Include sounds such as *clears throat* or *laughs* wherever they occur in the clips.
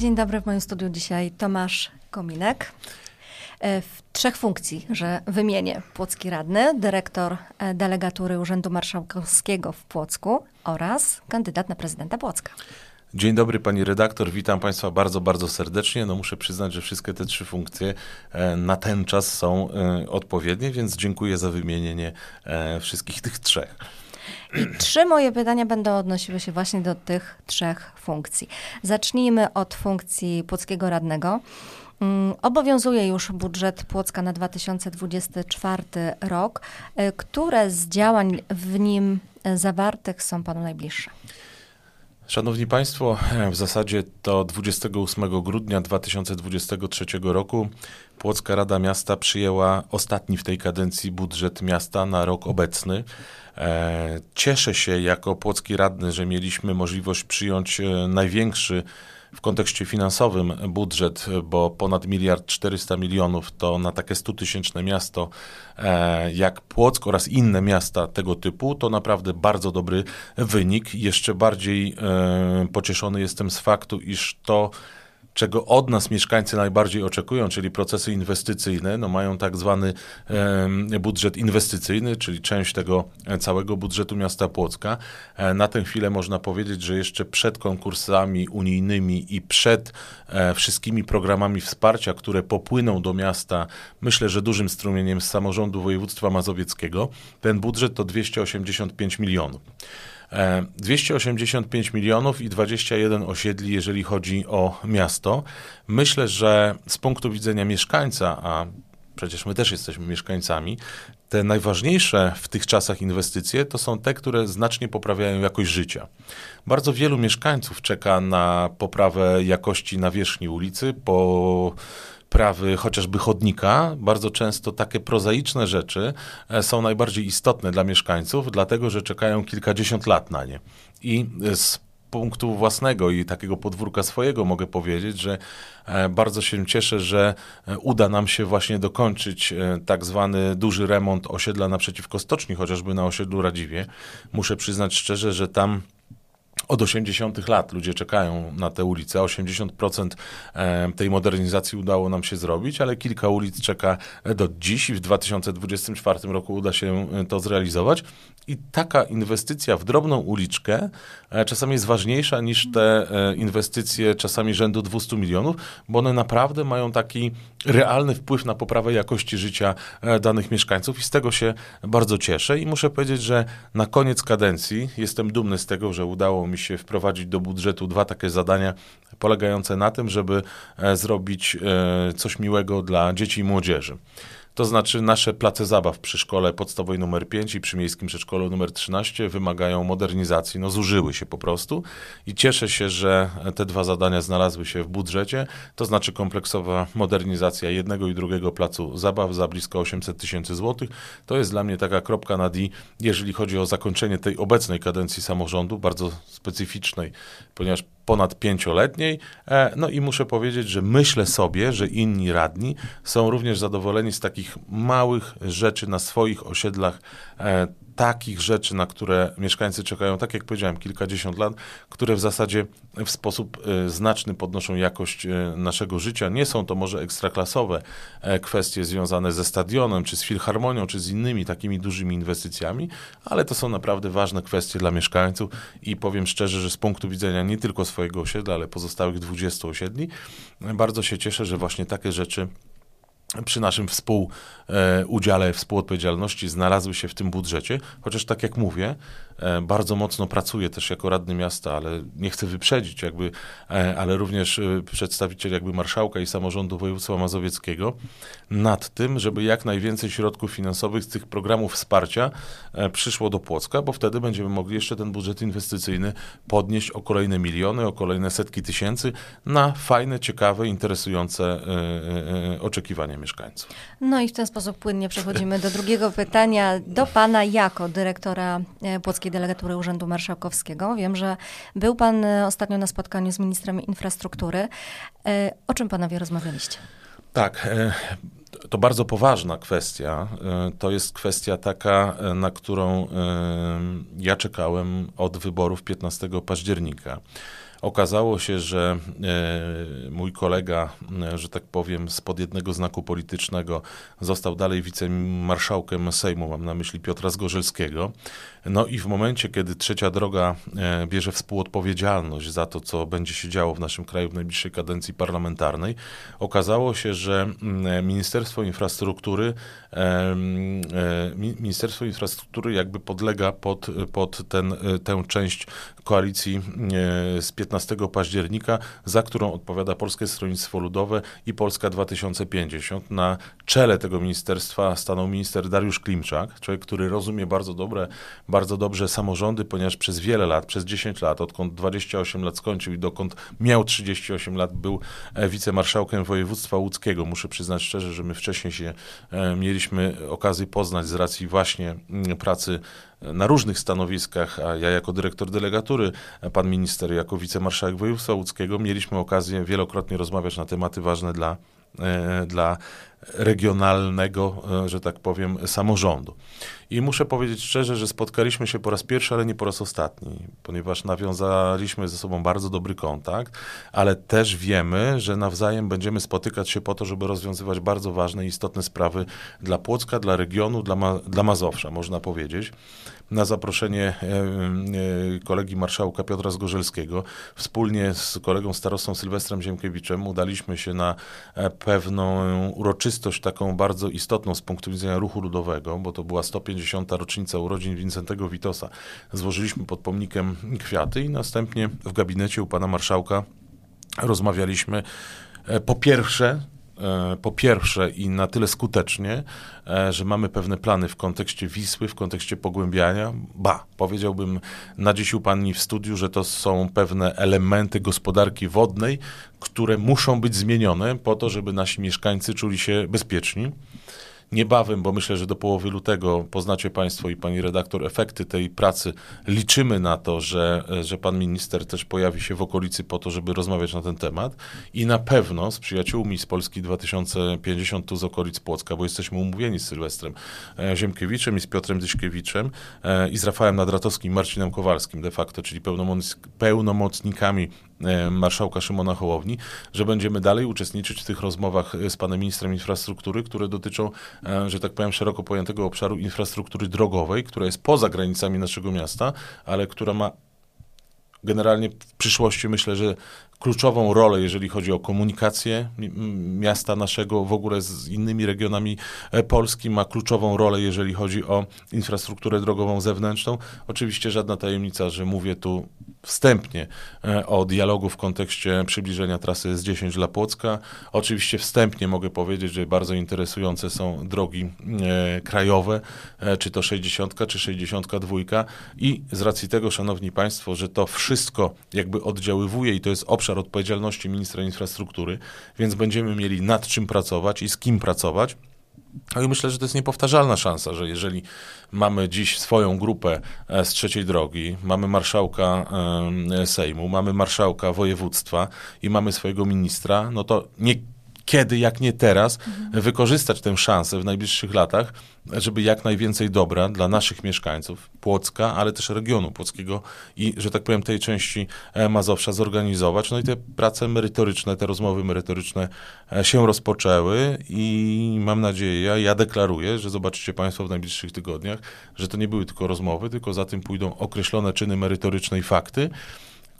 Dzień dobry, w moim studiu dzisiaj Tomasz Kominek. E, w trzech funkcji, że wymienię. Płocki radny, dyrektor e, delegatury Urzędu Marszałkowskiego w Płocku oraz kandydat na prezydenta Płocka. Dzień dobry pani redaktor, witam państwa bardzo, bardzo serdecznie. No muszę przyznać, że wszystkie te trzy funkcje e, na ten czas są odpowiednie, więc dziękuję za wymienienie wszystkich tych trzech. I *clears throat* trzy moje pytania będą odnosiły się właśnie do tych trzech funkcji. Zacznijmy od funkcji płockiego radnego. Mm, obowiązuje już budżet Płocka na 2024 rok. E, które z działań w nim zawartych są Panu najbliższe? Szanowni Państwo, w zasadzie to 28 grudnia 2023 roku Płocka Rada Miasta przyjęła ostatni w tej kadencji budżet miasta na rok obecny. E, cieszę się jako płocki radny, że mieliśmy możliwość przyjąć e, największy w kontekście finansowym budżet, bo ponad miliard 400 milionów to na takie 100-tysięczne miasto e, jak Płock oraz inne miasta tego typu, to naprawdę bardzo dobry wynik. Jeszcze bardziej pocieszony jestem z faktu, iż to czego od nas mieszkańcy najbardziej oczekują, czyli procesy inwestycyjne, no mają tak zwany budżet inwestycyjny, czyli część tego całego budżetu miasta Płocka. E, na tę chwilę można powiedzieć, że jeszcze przed konkursami unijnymi i przed e, wszystkimi programami wsparcia, które popłyną do miasta, myślę, że dużym strumieniem z samorządu województwa mazowieckiego, ten budżet to 285 milionów. 285 e, milionów i 21 osiedli, jeżeli chodzi o miasto. Myślę, że z punktu widzenia mieszkańca, a przecież my też jesteśmy mieszkańcami, te najważniejsze w tych czasach inwestycje to są te, które znacznie poprawiają jakość życia. Bardzo wielu mieszkańców czeka na poprawę jakości nawierzchni ulicy, po prawy chociażby chodnika, bardzo często takie prozaiczne rzeczy e, są najbardziej istotne dla mieszkańców, dlatego że czekają kilkadziesiąt lat na nie. I z punktu własnego i takiego podwórka swojego mogę powiedzieć, że e, bardzo się cieszę, że e, uda nam się właśnie dokończyć tak zwany duży remont osiedla naprzeciwko stoczni, chociażby na osiedlu Radziwie. Muszę przyznać szczerze, że tam od 80 lat ludzie czekają na te ulice. 80% e, tej modernizacji udało nam się zrobić, ale kilka ulic czeka do dziś i w 2024 roku uda się e, to zrealizować. I taka inwestycja w drobną uliczkę e, czasami jest ważniejsza niż te inwestycje czasami rzędu 200 milionów, bo one naprawdę mają taki realny wpływ na poprawę jakości życia danych mieszkańców i z tego się bardzo cieszę. I muszę powiedzieć, że na koniec kadencji jestem dumny z tego, że udało mi się wprowadzić do budżetu dwa takie zadania polegające na tym, żeby e, zrobić e, coś miłego dla dzieci i młodzieży. To znaczy nasze place zabaw przy szkole podstawowej numer 5 i przy miejskim przedszkolu numer 13 wymagają modernizacji, no zużyły się po prostu. I cieszę się, że te dwa zadania znalazły się w budżecie, to znaczy kompleksowa modernizacja jednego i drugiego placu zabaw za blisko 800 tysięcy złotych. To jest dla mnie taka kropka na D, jeżeli chodzi o zakończenie tej obecnej kadencji samorządu, bardzo specyficznej, ponieważ ponad pięcioletniej. E, no i muszę powiedzieć, że myślę sobie, że inni radni są również zadowoleni z takich małych rzeczy na swoich osiedlach e, takich rzeczy, na które mieszkańcy czekają, tak jak powiedziałem, kilkadziesiąt lat, które w zasadzie w sposób e, znaczny podnoszą jakość e, naszego życia. Nie są to może ekstraklasowe e, kwestie związane ze stadionem, czy z filharmonią, czy z innymi takimi dużymi inwestycjami, ale to są naprawdę ważne kwestie dla mieszkańców i powiem szczerze, że z punktu widzenia nie tylko swojego osiedla, ale pozostałych 20 osiedli, bardzo się cieszę, że właśnie takie rzeczy przy naszym współudziale, współodpowiedzialności znalazły się w tym budżecie, chociaż tak jak mówię, bardzo mocno pracuję też jako radny miasta, ale nie chcę wyprzedzić jakby, e, ale również e, przedstawiciel jakby marszałka i samorządu województwa mazowieckiego nad tym, żeby jak najwięcej środków finansowych z tych programów wsparcia przyszło do Płocka, bo wtedy będziemy mogli jeszcze ten budżet inwestycyjny podnieść o kolejne miliony, o kolejne setki tysięcy na fajne, ciekawe, interesujące oczekiwania mieszkańców. No i w ten sposób płynnie przechodzimy do drugiego pytania do pana jako dyrektora e, Płockiej Delegatury Urzędu Marszałkowskiego. Wiem, że był pan e, ostatnio na spotkaniu z ministrem infrastruktury. E, o czym panowie rozmawialiście? Tak, to bardzo poważna kwestia. To jest kwestia taka, na którą ja czekałem od wyborów 15 października. Okazało się, że e, mój kolega, e, że tak powiem, spod jednego znaku politycznego został dalej wicemarszałkiem Sejmu, mam na myśli Piotra Zgorzelskiego. No i w momencie, kiedy trzecia droga e, bierze współodpowiedzialność za to, co będzie się działo w naszym kraju w najbliższej kadencji parlamentarnej, okazało się, że mm, Ministerstwo Infrastruktury, Ministerstwo Infrastruktury jakby podlega pod, pod ten, tę część koalicji z 15 października, za którą odpowiada Polskie Stronnictwo Ludowe i Polska 2050. Na czele tego ministerstwa stanął minister Dariusz Klimczak, człowiek, który rozumie bardzo dobre, bardzo dobrze samorządy, ponieważ przez wiele lat, przez 10 lat, odkąd 28 lat skończył i dokąd miał 38 lat, był e, wicemarszałkiem województwa łódzkiego. Muszę przyznać szczerze, że my wcześniej się e, mieliśmy okazję poznać z racji właśnie mm, pracy na różnych stanowiskach, a ja jako dyrektor delegatury, pan minister jako wicemarszałek województwa łódzkiego, mieliśmy okazję wielokrotnie rozmawiać na tematy ważne dla, e, dla regionalnego, e, że tak powiem, samorządu. I muszę powiedzieć szczerze, że spotkaliśmy się po raz pierwszy, ale nie po raz ostatni, ponieważ nawiązaliśmy ze sobą bardzo dobry kontakt, ale też wiemy, że nawzajem będziemy spotykać się po to, żeby rozwiązywać bardzo ważne i istotne sprawy dla Płocka, dla regionu, dla, Ma dla Mazowsza, można powiedzieć na zaproszenie e, e, kolegi marszałka Piotra Zgorzelskiego. Wspólnie z kolegą starostą Sylwestrem Ziemkiewiczem udaliśmy się na pewną uroczystość taką bardzo istotną z punktu widzenia ruchu ludowego, bo to była 150. rocznica urodzin Wincentego Witosa. Złożyliśmy pod pomnikiem kwiaty i następnie w gabinecie u pana marszałka rozmawialiśmy po pierwsze E, po pierwsze i na tyle skutecznie, e, że mamy pewne plany w kontekście Wisły, w kontekście pogłębiania. Ba, powiedziałbym na dziś u Pani w studiu, że to są pewne elementy gospodarki wodnej, które muszą być zmienione po to, żeby nasi mieszkańcy czuli się bezpieczni niebawem, bo myślę, że do połowy lutego poznacie Państwo i Pani redaktor efekty tej pracy. Liczymy na to, że, że Pan minister też pojawi się w okolicy po to, żeby rozmawiać na ten temat i na pewno z przyjaciółmi z Polski 2050 tu z okolic Płocka, bo jesteśmy umówieni z Sylwestrem e, Ziemkiewiczem i z Piotrem Dyśkiewiczem e, i z Rafałem Nadratowskim Marcinem Kowalskim de facto, czyli pełnomocnikami marszałka Szymona Hołowni, że będziemy dalej uczestniczyć w tych rozmowach z panem ministrem infrastruktury, które dotyczą, e, że tak powiem, szeroko pojętego obszaru infrastruktury drogowej, która jest poza granicami naszego miasta, ale która ma generalnie w przyszłości myślę, że kluczową rolę, jeżeli chodzi o komunikację miasta naszego w ogóle z innymi regionami e, Polski, ma kluczową rolę, jeżeli chodzi o infrastrukturę drogową zewnętrzną. Oczywiście żadna tajemnica, że mówię tu wstępnie e, o dialogu w kontekście przybliżenia trasy S10 dla Płocka. Oczywiście wstępnie mogę powiedzieć, że bardzo interesujące są drogi e, krajowe, czy to 60 czy 62 i z racji tego, szanowni państwo, że to wszystko jakby oddziaływuje i to jest obszar obszar odpowiedzialności ministra infrastruktury, więc będziemy mieli nad czym pracować i z kim pracować. No i myślę, że to jest niepowtarzalna szansa, że jeżeli mamy dziś swoją grupę e, z trzeciej drogi, mamy marszałka Sejmu, mamy marszałka województwa i mamy swojego ministra, no to nie kiedy, jak nie teraz, mhm. wykorzystać tę szansę w najbliższych latach, żeby jak najwięcej dobra dla naszych mieszkańców Płocka, ale też regionu płockiego i, że tak powiem, tej części e, Mazowsza zorganizować. No i te prace merytoryczne, te rozmowy merytoryczne e, się rozpoczęły i mam nadzieję, ja, ja deklaruję, że zobaczycie Państwo w najbliższych tygodniach, że to nie były tylko rozmowy, tylko za tym pójdą określone czyny merytoryczne i fakty,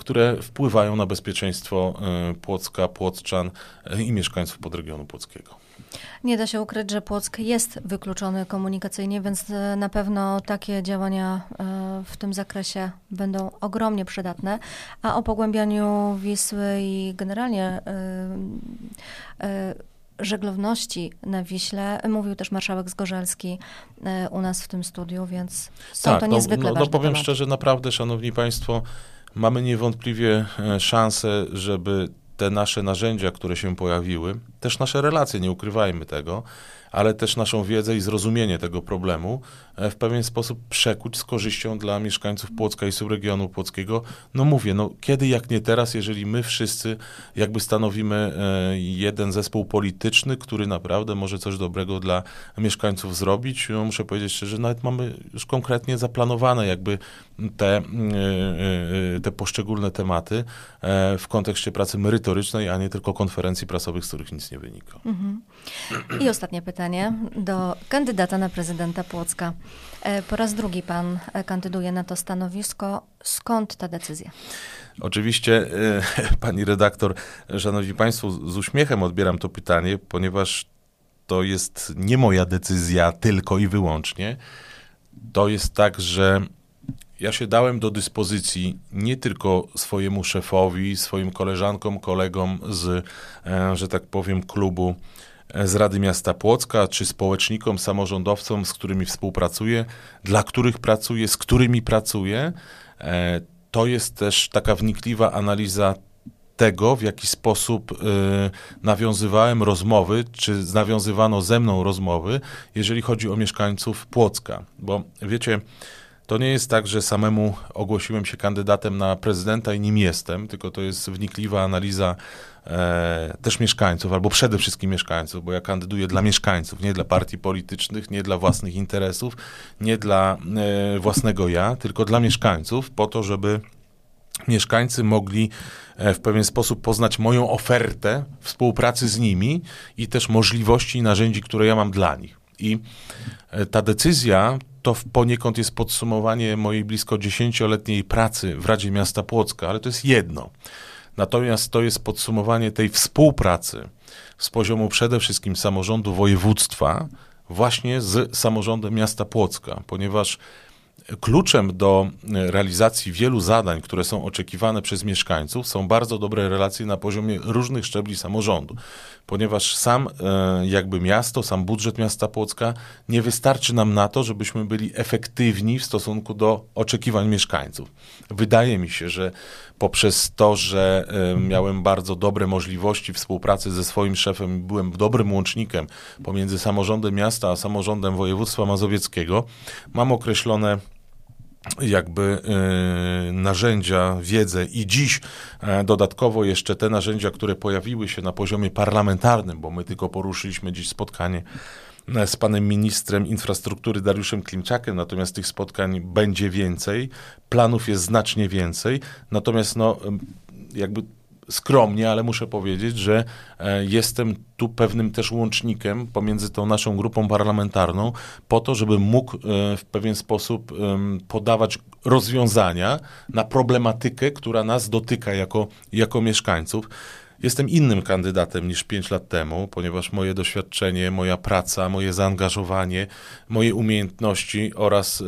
które wpływają na bezpieczeństwo e, Płocka, Płoczczan e, i mieszkańców podregionu płockiego. Nie da się ukryć, że Płock jest wykluczony komunikacyjnie, więc e, na pewno takie działania w tym zakresie będą ogromnie przydatne. A o pogłębianiu Wisły i generalnie żeglowności na Wiśle. Mówił też marszałek Zgorzelski u nas w tym studiu, więc są tak, to no, niezwykle no, no, no powiem szczerze, naprawdę, szanowni państwo, mamy niewątpliwie e, szansę, żeby te nasze narzędzia, które się pojawiły, też nasze relacje, nie ukrywajmy tego, ale też naszą wiedzę i zrozumienie tego problemu e, w pewien sposób przekuć z korzyścią dla mieszkańców Płocka i subregionu płockiego. No mówię, no kiedy jak nie teraz, jeżeli my wszyscy jakby stanowimy e, jeden zespół polityczny, który naprawdę może coś dobrego dla mieszkańców zrobić. No muszę powiedzieć szczerze, nawet mamy już konkretnie zaplanowane jakby te, e, te poszczególne tematy w kontekście pracy merytorycznej, a nie tylko konferencji prasowych, z których nic nie wynika. Mhm. I ostatnie pytanie do kandydata na prezydenta Płocka. E, po raz drugi pan e, kandyduje na to stanowisko. Skąd ta decyzja? Oczywiście, e, *laughs* pani redaktor, szanowni państwo, z uśmiechem odbieram to pytanie, ponieważ to jest nie moja decyzja tylko i wyłącznie. To jest tak, że ja się dałem do dyspozycji nie tylko swojemu szefowi, swoim koleżankom, kolegom z, że tak powiem, klubu z Rady Miasta Płocka, czy społecznikom, samorządowcom, z którymi współpracuję, dla których pracuję, z którymi pracuję. E, to jest też taka wnikliwa analiza tego, w jaki sposób y, nawiązywałem rozmowy, czy nawiązywano ze mną rozmowy, jeżeli chodzi o mieszkańców Płocka. Bo wiecie, to nie jest tak, że samemu ogłosiłem się kandydatem na prezydenta i nim jestem, tylko to jest wnikliwa analiza e, też mieszkańców, albo przede wszystkim mieszkańców, bo ja kandyduję dla mieszkańców, nie dla partii politycznych, nie dla własnych interesów, nie dla e, własnego ja, tylko dla mieszkańców, po to, żeby mieszkańcy mogli e, w pewien sposób poznać moją ofertę współpracy z nimi i też możliwości i narzędzi, które ja mam dla nich. I e, ta decyzja to poniekąd jest podsumowanie mojej blisko dziesięcioletniej pracy w Radzie Miasta Płocka, ale to jest jedno. Natomiast to jest podsumowanie tej współpracy z poziomu przede wszystkim samorządu województwa, właśnie z samorządem miasta Płocka, ponieważ Kluczem do e, realizacji wielu zadań, które są oczekiwane przez mieszkańców, są bardzo dobre relacje na poziomie różnych szczebli samorządu, ponieważ sam e, jakby miasto, sam budżet miasta Płocka nie wystarczy nam na to, żebyśmy byli efektywni w stosunku do oczekiwań mieszkańców. Wydaje mi się, że poprzez to, że e, miałem bardzo dobre możliwości współpracy ze swoim szefem, byłem dobrym łącznikiem pomiędzy samorządem miasta a samorządem województwa mazowieckiego, mam określone jakby y, narzędzia, wiedzę i dziś y, dodatkowo jeszcze te narzędzia, które pojawiły się na poziomie parlamentarnym, bo my tylko poruszyliśmy dziś spotkanie e, z panem ministrem infrastruktury Dariuszem Klimczakiem, natomiast tych spotkań będzie więcej, planów jest znacznie więcej, natomiast no, jakby skromnie, ale muszę powiedzieć, że e, jestem tu pewnym też łącznikiem pomiędzy tą naszą grupą parlamentarną, po to, żeby mógł e, w pewien sposób podawać rozwiązania na problematykę, która nas dotyka jako, jako mieszkańców. Jestem innym kandydatem niż pięć lat temu, ponieważ moje doświadczenie, moja praca, moje zaangażowanie, moje umiejętności oraz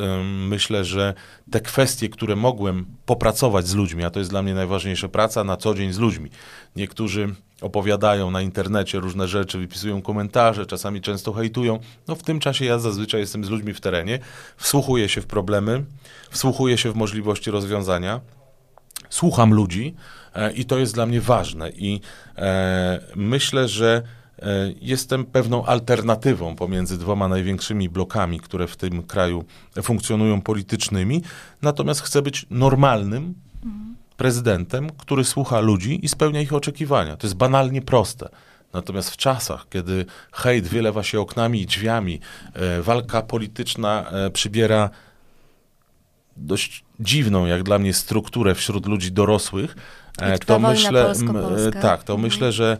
myślę, że te kwestie, które mogłem popracować z ludźmi, a to jest dla mnie najważniejsze, praca na co dzień z ludźmi. Niektórzy opowiadają na internecie różne rzeczy, wypisują komentarze, czasami często hejtują. No w tym czasie ja zazwyczaj jestem z ludźmi w terenie, wsłuchuję się w problemy, wsłuchuję się w możliwości rozwiązania, słucham ludzi, i to jest dla mnie ważne. I e, myślę, że e, jestem pewną alternatywą pomiędzy dwoma największymi blokami, które w tym kraju funkcjonują politycznymi, natomiast chcę być normalnym prezydentem, który słucha ludzi i spełnia ich oczekiwania. To jest banalnie proste. Natomiast w czasach, kiedy hejt wylewa się oknami i drzwiami, walka polityczna przybiera dość dziwną, jak dla mnie, strukturę wśród ludzi dorosłych, E, to myślę, e, tak, to mhm. myślę, że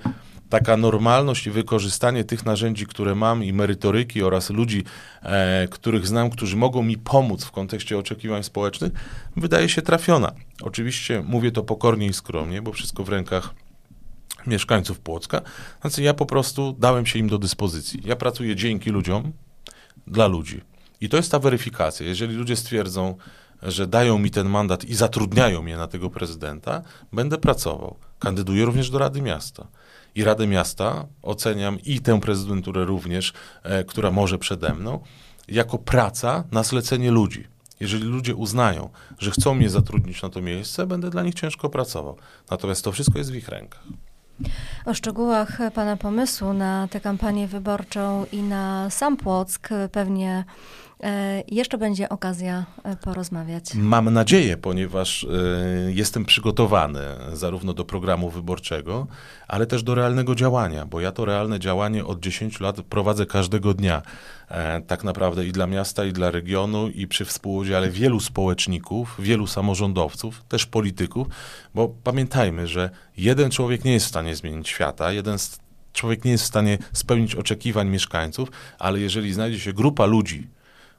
taka normalność i wykorzystanie tych narzędzi, które mam i merytoryki oraz ludzi, e, których znam, którzy mogą mi pomóc w kontekście oczekiwań społecznych, wydaje się trafiona. Oczywiście mówię to pokornie i skromnie, bo wszystko w rękach mieszkańców Płocka. Znaczy ja po prostu dałem się im do dyspozycji. Ja pracuję dzięki ludziom, dla ludzi. I to jest ta weryfikacja. Jeżeli ludzie stwierdzą, że dają mi ten mandat i zatrudniają mnie na tego prezydenta, będę pracował. Kandyduję również do Rady Miasta. I Radę Miasta oceniam i tę prezydenturę również, e, która może przede mną, jako praca na zlecenie ludzi. Jeżeli ludzie uznają, że chcą mnie zatrudnić na to miejsce, będę dla nich ciężko pracował. Natomiast to wszystko jest w ich rękach. O szczegółach Pana pomysłu na tę kampanię wyborczą i na sam Płock pewnie jeszcze będzie okazja e, porozmawiać. Mam nadzieję, ponieważ y, jestem przygotowany zarówno do programu wyborczego, ale też do realnego działania, bo ja to realne działanie od 10 lat prowadzę każdego dnia. E, tak naprawdę i dla miasta, i dla regionu, i przy współudziale wielu społeczników, wielu samorządowców, też polityków, bo pamiętajmy, że jeden człowiek nie jest w stanie zmienić świata, jeden człowiek nie jest w stanie spełnić oczekiwań mieszkańców, ale jeżeli znajdzie się grupa ludzi,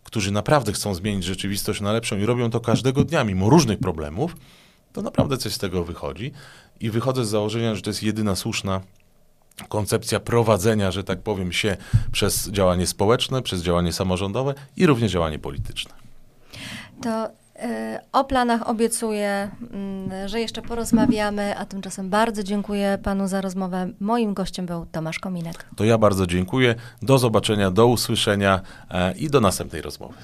którzy naprawdę chcą zmienić rzeczywistość na lepszą i robią to każdego dnia, mimo różnych problemów, to naprawdę coś z tego wychodzi. I wychodzę z założenia, że to jest jedyna słuszna koncepcja prowadzenia, że tak powiem, się przez działanie społeczne, przez działanie samorządowe i również działanie polityczne. To o planach obiecuję, mm, że jeszcze porozmawiamy, a tymczasem bardzo dziękuję panu za rozmowę. Moim gościem był Tomasz Kominek. To ja bardzo dziękuję. Do zobaczenia, do usłyszenia e, i do następnej rozmowy.